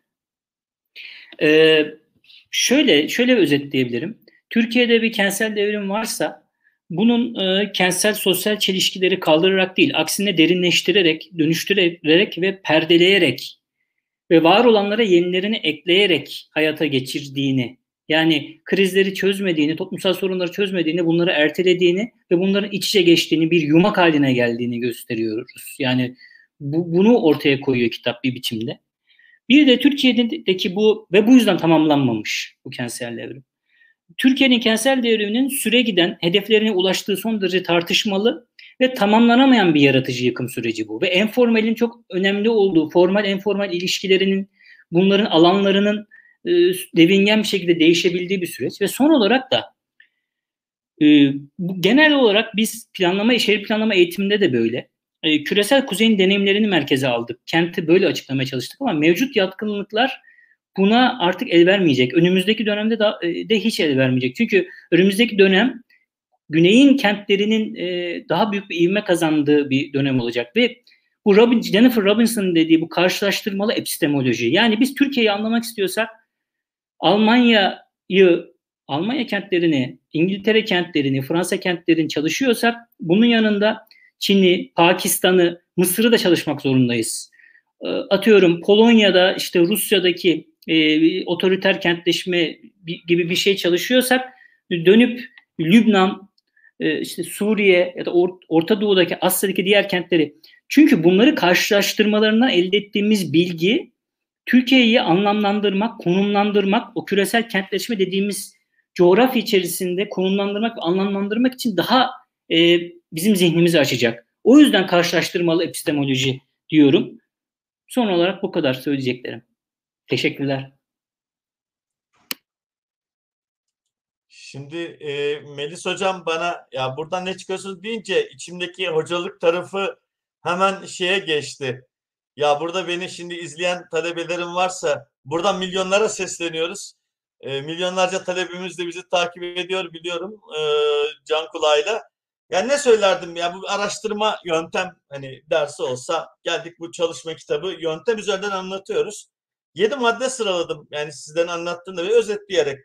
Ee, şöyle şöyle özetleyebilirim. Türkiye'de bir kentsel devrim varsa bunun e, kentsel sosyal çelişkileri kaldırarak değil, aksine derinleştirerek, dönüştürerek ve perdeleyerek ve var olanlara yenilerini ekleyerek hayata geçirdiğini, yani krizleri çözmediğini, toplumsal sorunları çözmediğini, bunları ertelediğini ve bunların iç içe geçtiğini, bir yumak haline geldiğini gösteriyoruz. Yani bu, bunu ortaya koyuyor kitap bir biçimde. Bir de Türkiye'deki bu ve bu yüzden tamamlanmamış bu kentsel devrim. Türkiye'nin kentsel devriminin süre giden, hedeflerine ulaştığı son derece tartışmalı ve tamamlanamayan bir yaratıcı yıkım süreci bu. Ve enformalin çok önemli olduğu, formal enformal ilişkilerinin, bunların alanlarının e, devingen bir şekilde değişebildiği bir süreç. Ve son olarak da e, genel olarak biz planlama, şehir planlama eğitiminde de böyle e, küresel kuzeyin deneyimlerini merkeze aldık. Kenti böyle açıklamaya çalıştık ama mevcut yatkınlıklar buna artık el vermeyecek. Önümüzdeki dönemde de, e, de hiç el vermeyecek. Çünkü önümüzdeki dönem güneyin kentlerinin e, daha büyük bir ivme kazandığı bir dönem olacak ve bu Robin, Jennifer Robinson dediği bu karşılaştırmalı epistemoloji. Yani biz Türkiye'yi anlamak istiyorsak Almanya'yı, Almanya kentlerini, İngiltere kentlerini, Fransa kentlerini çalışıyorsak bunun yanında Çin'i, Pakistan'ı, Mısır'ı da çalışmak zorundayız. Ee, atıyorum Polonya'da işte Rusya'daki e, otoriter kentleşme gibi bir şey çalışıyorsak dönüp Lübnan, e, işte Suriye ya da Or- Orta Doğu'daki Asya'daki diğer kentleri çünkü bunları karşılaştırmalarından elde ettiğimiz bilgi Türkiye'yi anlamlandırmak, konumlandırmak, o küresel kentleşme dediğimiz coğrafya içerisinde konumlandırmak ve anlamlandırmak için daha e, bizim zihnimizi açacak. O yüzden karşılaştırmalı epistemoloji diyorum. Son olarak bu kadar söyleyeceklerim. Teşekkürler. Şimdi e, Melis hocam bana ya buradan ne çıkıyorsunuz deyince içimdeki hocalık tarafı hemen şeye geçti. Ya burada beni şimdi izleyen talebelerim varsa Buradan milyonlara sesleniyoruz. E, milyonlarca talebimiz de bizi takip ediyor biliyorum e, can kulağıyla. Yani ne söylerdim ya bu araştırma yöntem hani dersi olsa geldik bu çalışma kitabı yöntem üzerinden anlatıyoruz. Yedi madde sıraladım yani sizden anlattığımda ve özetleyerek.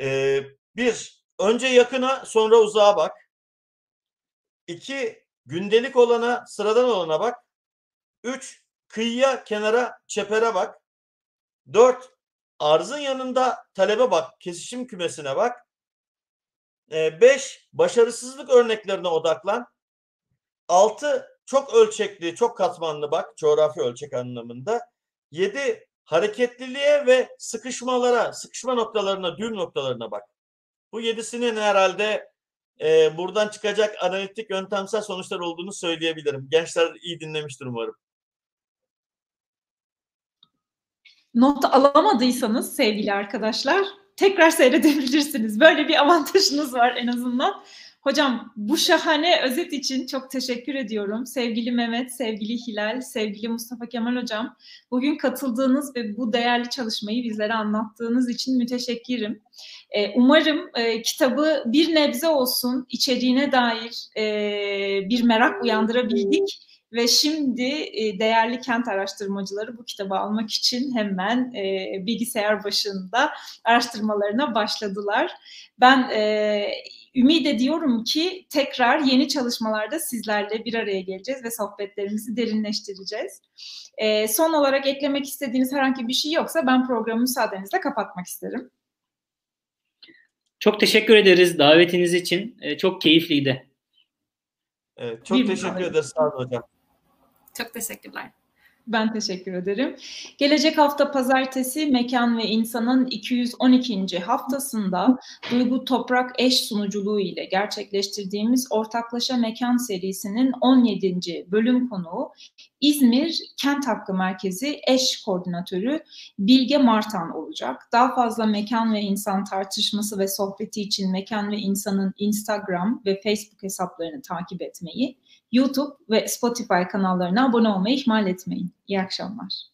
Ee, bir, önce yakına sonra uzağa bak. İki, gündelik olana sıradan olana bak. Üç, kıyıya kenara çepere bak. Dört, arzın yanında talebe bak. Kesişim kümesine bak. Ee, beş, başarısızlık örneklerine odaklan. Altı, çok ölçekli, çok katmanlı bak. Coğrafi ölçek anlamında. Yedi, hareketliliğe ve sıkışmalara, sıkışma noktalarına, düğüm noktalarına bak. Bu yedisinin herhalde e, buradan çıkacak analitik yöntemsel sonuçlar olduğunu söyleyebilirim. Gençler iyi dinlemiştir umarım. Not alamadıysanız sevgili arkadaşlar tekrar seyredebilirsiniz. Böyle bir avantajınız var en azından. Hocam bu şahane özet için çok teşekkür ediyorum. Sevgili Mehmet, sevgili Hilal, sevgili Mustafa Kemal Hocam. Bugün katıldığınız ve bu değerli çalışmayı bizlere anlattığınız için müteşekkirim. Ee, umarım e, kitabı bir nebze olsun içeriğine dair e, bir merak uyandırabildik. Ve şimdi e, değerli kent araştırmacıları bu kitabı almak için hemen e, bilgisayar başında araştırmalarına başladılar. Ben e, ümit ediyorum ki tekrar yeni çalışmalarda sizlerle bir araya geleceğiz ve sohbetlerimizi derinleştireceğiz. E, son olarak eklemek istediğiniz herhangi bir şey yoksa ben programı müsaadenizle kapatmak isterim. Çok teşekkür ederiz davetiniz için. E, çok keyifliydi. Evet, çok bir teşekkür ederiz. Sağ olun hocam. Çok teşekkürler. Ben teşekkür ederim. Gelecek hafta pazartesi Mekan ve İnsan'ın 212. haftasında Duygu Toprak eş sunuculuğu ile gerçekleştirdiğimiz Ortaklaşa Mekan serisinin 17. bölüm konuğu İzmir Kent Hakkı Merkezi eş koordinatörü Bilge Martan olacak. Daha fazla mekan ve insan tartışması ve sohbeti için Mekan ve İnsan'ın Instagram ve Facebook hesaplarını takip etmeyi YouTube ve Spotify kanallarına abone olmayı ihmal etmeyin. İyi akşamlar.